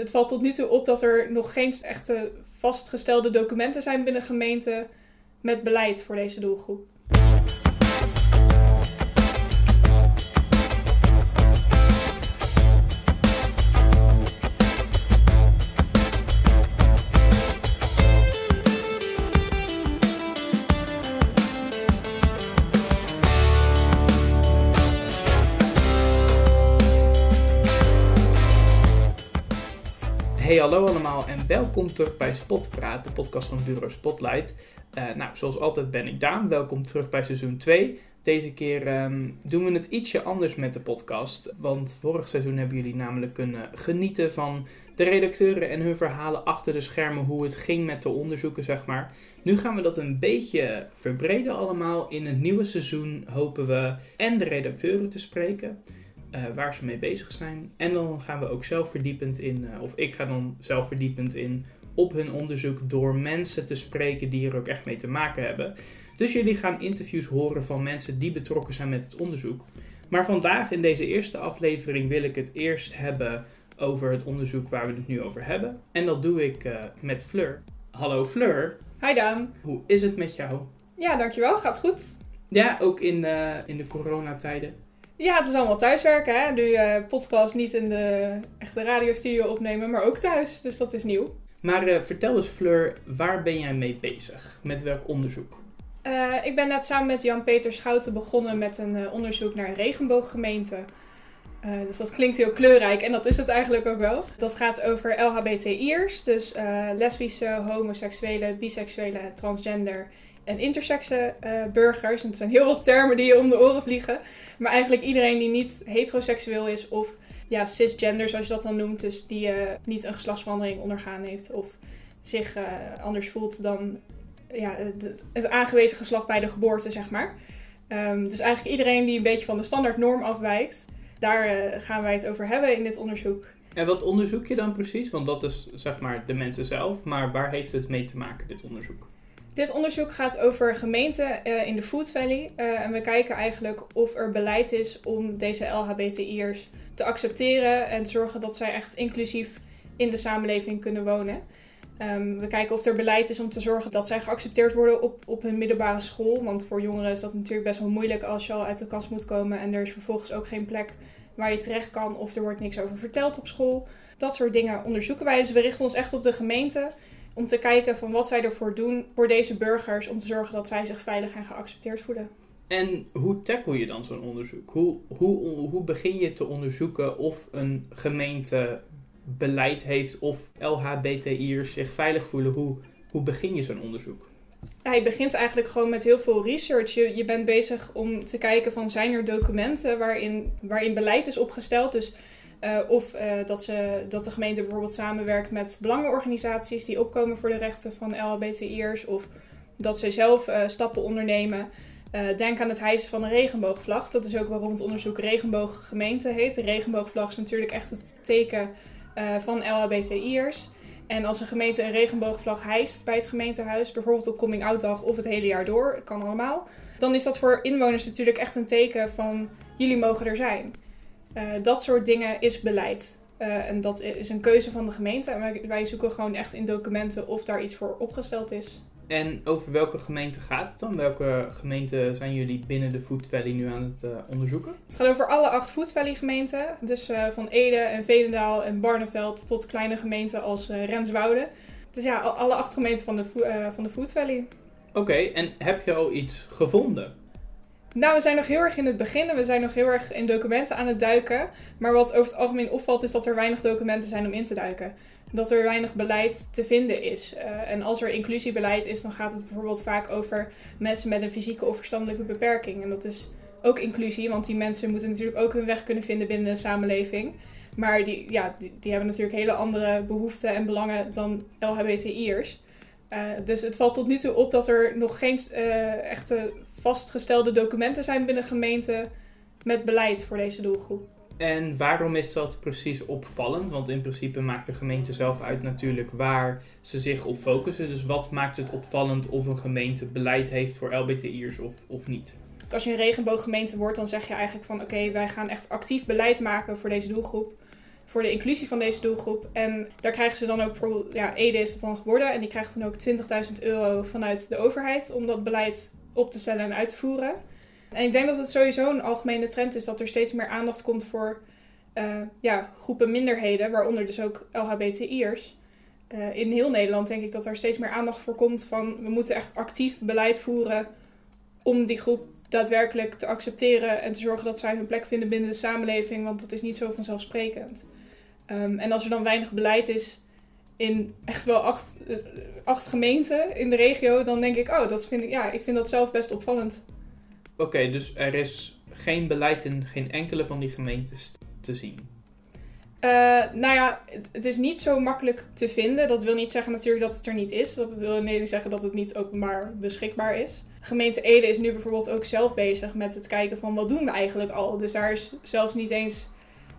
Het valt tot nu toe op dat er nog geen echte vastgestelde documenten zijn binnen gemeenten met beleid voor deze doelgroep. Hey, hallo allemaal en welkom terug bij Spotpraat, de podcast van Bureau Spotlight. Uh, nou, zoals altijd ben ik Daan. Welkom terug bij seizoen 2. Deze keer um, doen we het ietsje anders met de podcast. Want vorig seizoen hebben jullie namelijk kunnen genieten van de redacteuren en hun verhalen achter de schermen, hoe het ging met de onderzoeken, zeg maar. Nu gaan we dat een beetje verbreden allemaal. In het nieuwe seizoen hopen we en de redacteuren te spreken. Uh, waar ze mee bezig zijn. En dan gaan we ook zelf verdiepend in, uh, of ik ga dan zelf verdiepend in op hun onderzoek door mensen te spreken die er ook echt mee te maken hebben. Dus jullie gaan interviews horen van mensen die betrokken zijn met het onderzoek. Maar vandaag in deze eerste aflevering wil ik het eerst hebben over het onderzoek waar we het nu over hebben. En dat doe ik uh, met Fleur. Hallo Fleur. Hi Daan. Hoe is het met jou? Ja, dankjewel. Gaat goed. Ja, ook in, in de coronatijden. Ja, het is allemaal thuiswerken. Hè? Nu uh, podcast niet in de echte radiostudio opnemen, maar ook thuis. Dus dat is nieuw. Maar uh, vertel eens Fleur, waar ben jij mee bezig? Met welk onderzoek? Uh, ik ben net samen met Jan-Peter Schouten begonnen met een onderzoek naar regenbooggemeenten. dus dat klinkt heel kleurrijk en dat is het eigenlijk ook wel. Dat gaat over LHBTI'ers, dus lesbische, homoseksuele, biseksuele, transgender en intersexe uh, burgers. En het zijn heel veel termen die je om de oren vliegen. Maar eigenlijk iedereen die niet heteroseksueel is of ja, cisgender, zoals je dat dan noemt. Dus die uh, niet een geslachtsverandering ondergaan heeft of zich uh, anders voelt dan ja, het aangewezen geslacht bij de geboorte, zeg maar. Um, dus eigenlijk iedereen die een beetje van de standaard norm afwijkt. Daar gaan wij het over hebben in dit onderzoek. En wat onderzoek je dan precies? Want dat is zeg maar de mensen zelf. Maar waar heeft het mee te maken, dit onderzoek? Dit onderzoek gaat over gemeenten uh, in de Food Valley. Uh, en we kijken eigenlijk of er beleid is om deze LHBTI'ers te accepteren en te zorgen dat zij echt inclusief in de samenleving kunnen wonen. Um, we kijken of er beleid is om te zorgen dat zij geaccepteerd worden op, op hun middelbare school. Want voor jongeren is dat natuurlijk best wel moeilijk als je al uit de kast moet komen en er is vervolgens ook geen plek waar je terecht kan of er wordt niks over verteld op school. Dat soort dingen onderzoeken wij. Dus we richten ons echt op de gemeente om te kijken van wat zij ervoor doen voor deze burgers om te zorgen dat zij zich veilig en geaccepteerd voelen. En hoe tackle je dan zo'n onderzoek? Hoe, hoe, hoe begin je te onderzoeken of een gemeente beleid heeft of LHBTI'ers zich veilig voelen? Hoe, hoe begin je zo'n onderzoek? Ja, je begint eigenlijk gewoon met heel veel research. Je, je bent bezig om te kijken van zijn er documenten waarin, waarin beleid is opgesteld. Dus uh, of uh, dat, ze, dat de gemeente bijvoorbeeld samenwerkt met belangenorganisaties die opkomen voor de rechten van LHBTI'ers. Of dat ze zelf uh, stappen ondernemen. denk aan het hijsen van een regenboogvlag. Dat is ook waarom het onderzoek Regenbooggemeente heet. De regenboogvlag is natuurlijk echt het teken van LHBTI'ers. En als een gemeente een regenboogvlag hijst bij het gemeentehuis, bijvoorbeeld op coming out dag of het hele jaar door, kan allemaal, dan is dat voor inwoners natuurlijk echt een teken van jullie mogen er zijn. Uh, dat soort dingen is beleid. Uh, en dat is een keuze van de gemeente. En wij, wij, zoeken gewoon echt in documenten of daar iets voor opgesteld is. En over welke gemeente gaat het dan? Welke gemeenten zijn jullie binnen de Food Valley nu aan het uh, onderzoeken? Het gaat over alle acht Food Valley gemeenten. Dus van Ede en Veenendaal en Barneveld tot kleine gemeenten als Renswoude. Dus ja, alle acht gemeenten van de, van de Food Valley. Oké, okay, en heb je al iets gevonden? Nou, we zijn nog heel erg in het begin en we zijn nog heel erg in documenten aan het duiken. Maar wat over het algemeen opvalt is dat er weinig documenten zijn om in te duiken. Dat er weinig beleid te vinden is. Uh, en als er inclusiebeleid is, dan gaat het bijvoorbeeld vaak over mensen met een fysieke of verstandelijke beperking. En dat is ook inclusie, want die mensen moeten natuurlijk ook hun weg kunnen vinden binnen de samenleving. Maar die, ja, die, hebben natuurlijk hele andere behoeften en belangen dan LHBTI'ers. Uh, dus het valt tot nu toe op dat er nog geen uh, echte vastgestelde documenten zijn binnen gemeenten met beleid voor deze doelgroep. En waarom is dat precies opvallend? Want in principe maakt de gemeente zelf uit natuurlijk waar ze zich op focussen. Dus wat maakt het opvallend of een gemeente beleid heeft voor LBTI'ers of, of niet? Als je een regenbooggemeente wordt, dan zeg je eigenlijk van oké, wij gaan echt actief beleid maken voor deze doelgroep. voor de inclusie van deze doelgroep. En daar krijgen ze dan ook bijvoorbeeld, ja, Ede is dat dan geworden. En die krijgt dan ook 20.000 euro vanuit de overheid om dat beleid op te stellen en uit te voeren. En ik denk dat het sowieso een algemene trend is dat er steeds meer aandacht komt voor uh, ja, groepen minderheden, waaronder dus ook LHBTI'ers. Uh, in heel Nederland denk ik dat er steeds meer aandacht voor komt van we moeten echt actief beleid voeren om die groep daadwerkelijk te accepteren en te zorgen dat zij hun plek vinden binnen de samenleving, want dat is niet zo vanzelfsprekend. Um, en als er dan weinig beleid is in echt wel acht, uh, acht gemeenten in de regio, dan denk ik, oh, dat vind ik, ja, ik vind dat zelf best opvallend. Oké, dus er is geen beleid in geen enkele van die gemeentes te zien? Uh, nou ja, het, het, is niet zo makkelijk te vinden. Dat wil niet zeggen natuurlijk dat het er niet is. Dat wil niet zeggen dat het niet openbaar beschikbaar is. Gemeente Ede is nu bijvoorbeeld ook zelf bezig met het kijken van wat doen we eigenlijk al. Dus daar is zelfs niet eens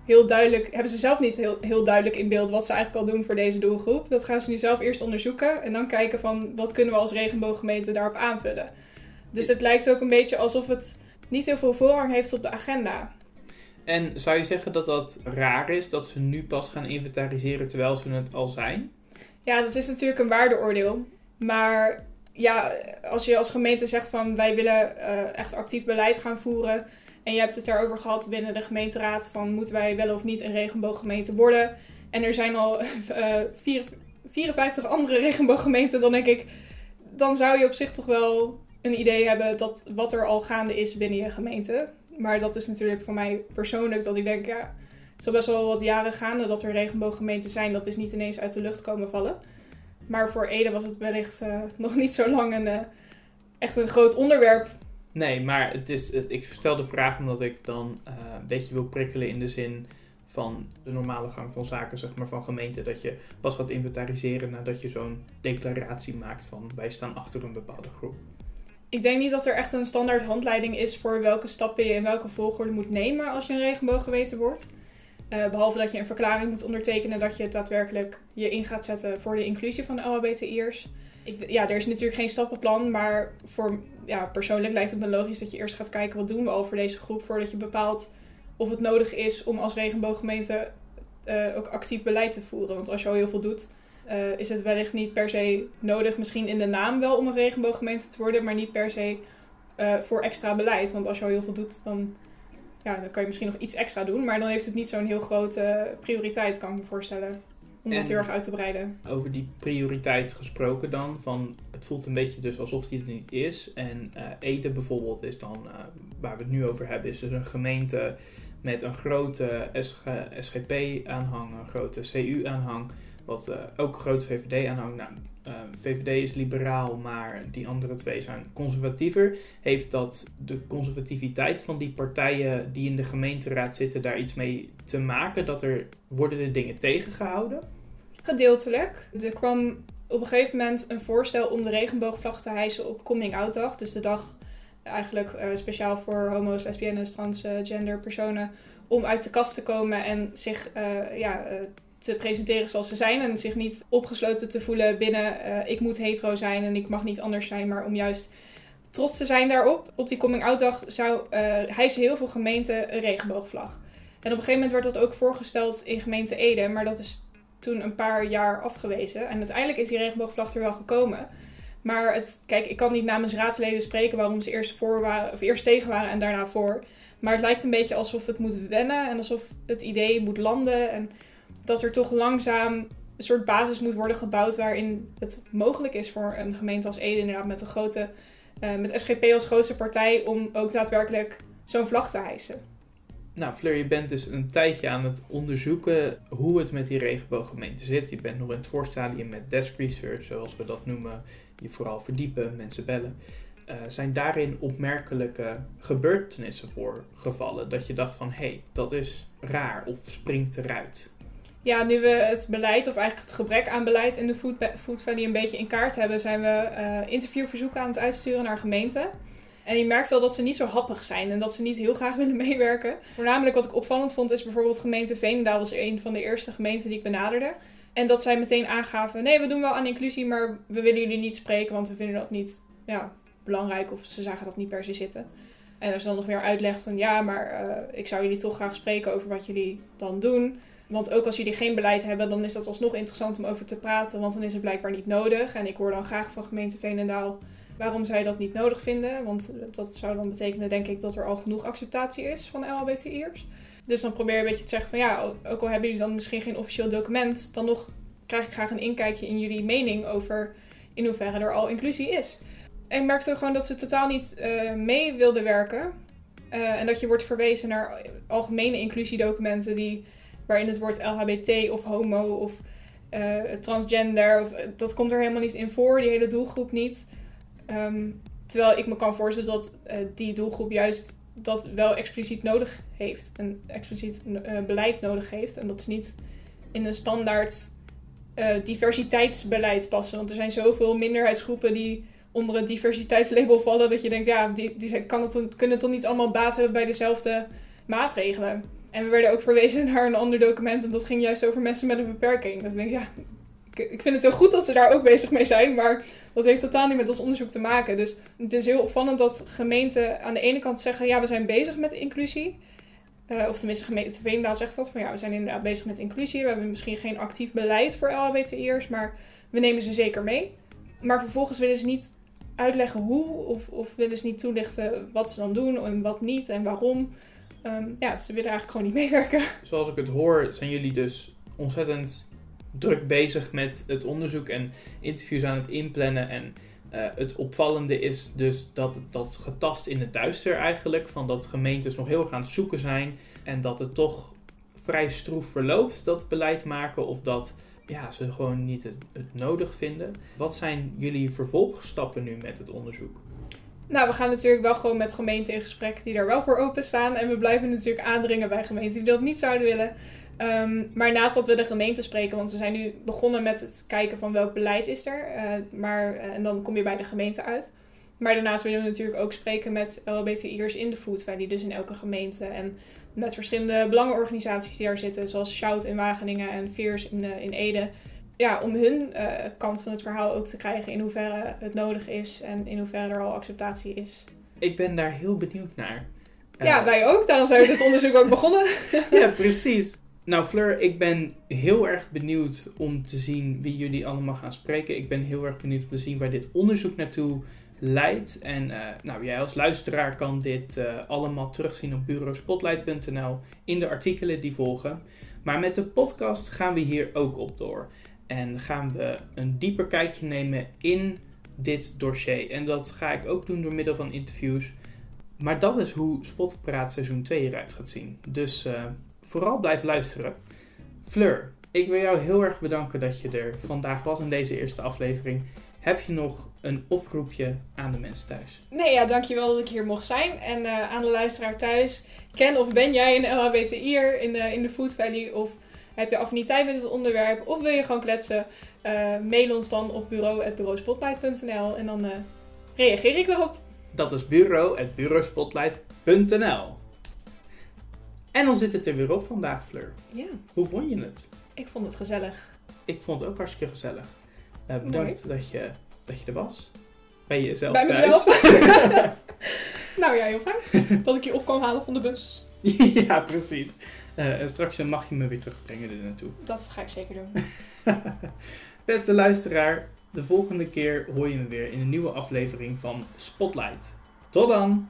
heel duidelijk, hebben ze zelf niet heel, heel duidelijk in beeld wat ze eigenlijk al doen voor deze doelgroep. Dat gaan ze nu zelf eerst onderzoeken en dan kijken van wat kunnen we als regenbooggemeente daarop aanvullen. Dus het lijkt ook een beetje alsof het niet heel veel voorrang heeft op de agenda. En zou je zeggen dat dat raar is dat ze nu pas gaan inventariseren terwijl ze het al zijn? Ja, dat is natuurlijk een waardeoordeel. Maar ja, als je als gemeente zegt van wij willen uh, echt actief beleid gaan voeren. En je hebt het daarover gehad binnen de gemeenteraad van moeten wij wel of niet een regenbooggemeente worden. En er zijn al uh, vier, 54 andere regenbooggemeenten. Dan denk ik, dan zou je op zich toch wel een idee hebben dat wat er al gaande is binnen je gemeente. Maar dat is natuurlijk voor mij persoonlijk dat ik denk, ja, het is al best wel wat jaren gaande dat er regenbooggemeenten zijn. Dat is niet ineens uit de lucht komen vallen. Maar voor Ede was het wellicht uh, nog niet zo lang een, uh, echt een groot onderwerp. Nee, maar het is, het, ik stel de vraag omdat ik dan uh, een beetje wil prikkelen in de zin van de normale gang van zaken, zeg maar, van gemeente. Dat je pas gaat inventariseren nadat je zo'n declaratie maakt van wij staan achter een bepaalde groep ik denk niet dat er echt een standaard handleiding is voor welke stappen je in welke volgorde moet nemen als je een regenbooggeweten wordt. Uh, behalve dat je een verklaring moet ondertekenen dat je daadwerkelijk je in gaat zetten voor de inclusie van de LHBTI'ers. Ja, er is natuurlijk geen stappenplan, maar voor, ja, persoonlijk lijkt het me logisch dat je eerst gaat kijken wat doen we al voor deze groep voordat je bepaalt of het nodig is om als regenbooggemeente uh, ook actief beleid te voeren. Want als je al heel veel doet, uh, is het wellicht niet per se nodig, misschien in de naam wel om een regenbooggemeente te worden, maar niet per se uh, voor extra beleid. Want als je al heel veel doet, dan, ja, dan kan je misschien nog iets extra doen, maar dan heeft het niet zo'n heel grote prioriteit, kan ik me voorstellen. Om dat heel erg uit te breiden. Over die prioriteit gesproken dan, van het voelt een beetje dus alsof die er niet is. En uh, Ede bijvoorbeeld is dan, waar we het nu over hebben, is dus een gemeente met een grote SG, SGP-aanhang, een grote CU-aanhang wat uh, ook groot VVD aanhangt. Nou, VVD is liberaal, maar die andere twee zijn conservatiever. Heeft dat de conservativiteit van die partijen die in de gemeenteraad zitten daar iets mee te maken? Dat er worden de dingen tegengehouden? Gedeeltelijk. Er kwam op een gegeven moment een voorstel om de regenboogvlag te hijsen op Coming Out Dag. Dus de dag eigenlijk uh, speciaal voor homo's, lesbiennes, transgender personen om uit de kast te komen en zich uh, ja, te presenteren zoals ze zijn. En zich niet opgesloten te voelen binnen ik moet hetero zijn en ik mag niet anders zijn. Maar om juist trots te zijn daarop. Op die coming out dag zou hijsen heel veel gemeenten een regenboogvlag. En op een gegeven moment werd dat ook voorgesteld in gemeente Ede. Maar dat is toen een paar jaar afgewezen. En uiteindelijk is die regenboogvlag er wel gekomen. Maar het, kijk, ik kan niet namens raadsleden spreken waarom ze eerst, voor waren, of eerst tegen waren en daarna voor. Maar het lijkt een beetje alsof het moet wennen en alsof het idee moet landen. En dat er toch langzaam een soort basis moet worden gebouwd waarin het mogelijk is voor een gemeente als Ede inderdaad met een grote, uh, met SGP als grootste partij om ook daadwerkelijk zo'n vlag te hijsen. Nou, Fleur, je bent dus een tijdje aan het onderzoeken hoe het met die regenbooggemeente zit. Je bent nog in het voorstadium met desk research, zoals we dat noemen. Je vooral verdiepen, mensen bellen. Uh, zijn daarin opmerkelijke gebeurtenissen voorgevallen? Dat je dacht van, hé, hey, dat is raar of springt eruit? ja, nu we het beleid, of eigenlijk het gebrek aan beleid in de Food, Valley een beetje in kaart hebben, zijn we uh, interviewverzoeken aan het uitsturen naar gemeenten. En je merkt wel dat ze niet zo happig zijn en dat ze niet heel graag willen meewerken. Voornamelijk wat ik opvallend vond is bijvoorbeeld gemeente Veenendaal was een van de eerste gemeenten die ik benaderde. En dat zij meteen aangaven, nee we doen wel aan inclusie, maar we willen jullie niet spreken, want we vinden dat niet ja, belangrijk of ze zagen dat niet per se zitten. En als je dan nog weer uitlegt van ja, maar uh, ik zou jullie toch graag spreken over wat jullie dan doen Want ook als jullie geen beleid hebben, dan is dat alsnog interessant om over te praten, want dan is het blijkbaar niet nodig. En ik hoor dan graag van gemeente Veenendaal waarom zij dat niet nodig vinden. Want dat zou dan betekenen, denk ik, dat er al genoeg acceptatie is van LHBTI'ers. Dus dan probeer je een beetje te zeggen van ja, ook al hebben jullie dan misschien geen officieel document, dan nog krijg ik graag een inkijkje in jullie mening over in hoeverre er al inclusie is. En ik merkte gewoon dat ze totaal niet uh, mee wilden werken. Uh, en dat je wordt verwezen naar algemene inclusiedocumenten die, waarin het woord LHBT of homo of uh, transgender, of, dat komt er helemaal niet in voor, die hele doelgroep niet. Um, terwijl ik me kan voorstellen dat die doelgroep juist dat wel expliciet nodig heeft. Een expliciet beleid nodig heeft. En dat is niet in een standaard diversiteitsbeleid passen. Want er zijn zoveel minderheidsgroepen die onder het diversiteitslabel vallen. Dat je denkt, ja, die, die kan het, kunnen toch niet allemaal baat hebben bij dezelfde maatregelen. En we werden ook verwezen naar een ander document. En dat ging juist over mensen met een beperking. Dat denk ik, ja, ik, vind het heel goed dat ze daar ook bezig mee zijn. Maar dat heeft totaal niet met ons onderzoek te maken. Dus het is heel opvallend dat gemeenten aan de ene kant zeggen, ja, we zijn bezig met inclusie. Uh, of tenminste, gemeente Veendaal zegt dat. Van ja, we zijn inderdaad bezig met inclusie. We hebben misschien geen actief beleid voor LHBTI'ers, maar we nemen ze zeker mee. Maar vervolgens willen ze niet uitleggen hoe of, of willen ze niet toelichten wat ze dan doen en wat niet en waarom. Um, ja, ze willen eigenlijk gewoon niet meewerken. Zoals ik het hoor, zijn jullie dus ontzettend druk bezig met het onderzoek en interviews aan het inplannen. En uh, het opvallende is dus dat dat getast in het duister eigenlijk. Van dat gemeentes nog heel erg aan het zoeken zijn. En dat het toch vrij stroef verloopt, dat beleid maken. Of dat ja, ze gewoon niet het, het nodig vinden. Wat zijn jullie vervolgstappen nu met het onderzoek? Nou, we gaan natuurlijk wel gewoon met gemeenten in gesprek die daar wel voor openstaan. En we blijven natuurlijk aandringen bij gemeenten die dat niet zouden willen. Um, maar naast dat we de gemeente spreken, want we zijn nu begonnen met het kijken van welk beleid is er. Uh, maar, uh, en dan kom je bij de gemeente uit. Maar daarnaast willen we natuurlijk ook spreken met LHBTI'ers in de Food Valley, dus in elke gemeente. En met verschillende belangenorganisaties die daar zitten, zoals Shout in Wageningen en Veers in, uh, in Ede. Ja, om hun kant van het verhaal ook te krijgen in hoeverre het nodig is en in hoeverre er al acceptatie is. Ik ben daar heel benieuwd naar. Ja, wij ook. Daarom zijn we dit onderzoek ook begonnen. ja, precies. Nou, Fleur, ik ben heel erg benieuwd om te zien wie jullie allemaal gaan spreken. Ik ben heel erg benieuwd om te zien waar dit onderzoek naartoe leidt. En uh, nou, jij als luisteraar kan dit uh, allemaal terugzien op bureauspotlight.nl in de artikelen die volgen. Maar met de podcast gaan we hier ook op door. En gaan we een dieper kijkje nemen in dit dossier. En dat ga ik ook doen door middel van interviews. Maar dat is hoe Spotpraat seizoen 2 eruit gaat zien. Dus uh, vooral blijf luisteren. Fleur, ik wil jou heel erg bedanken dat je er vandaag was in deze eerste aflevering. Heb je nog een oproepje aan de mensen thuis? Nee, ja, dankjewel dat ik hier mocht zijn. En uh, aan de luisteraar thuis, ken of ben jij een LHBTI'er in de, in de Food Valley? Of heb je affiniteit met het onderwerp? Of wil je gewoon kletsen? Uh, mail ons dan op bureau.bureauspotlight.nl en dan uh, reageer ik erop. Dat is bureau.bureauspotlight.nl En dan zit het er weer op vandaag, Fleur. Ja. Hoe vond je het? Ik vond het gezellig. Ik vond het ook hartstikke gezellig. Uh, bedankt dat je, dat je er was. Bij jezelf Bij thuis. mezelf. nou ja, heel fijn. Dat ik je op kan halen van de bus. ja, precies. Uh, en straks mag je me weer terugbrengen er naartoe. Dat ga ik zeker doen. Beste luisteraar, de volgende keer hoor je me weer in een nieuwe aflevering van Spotlight. Tot dan!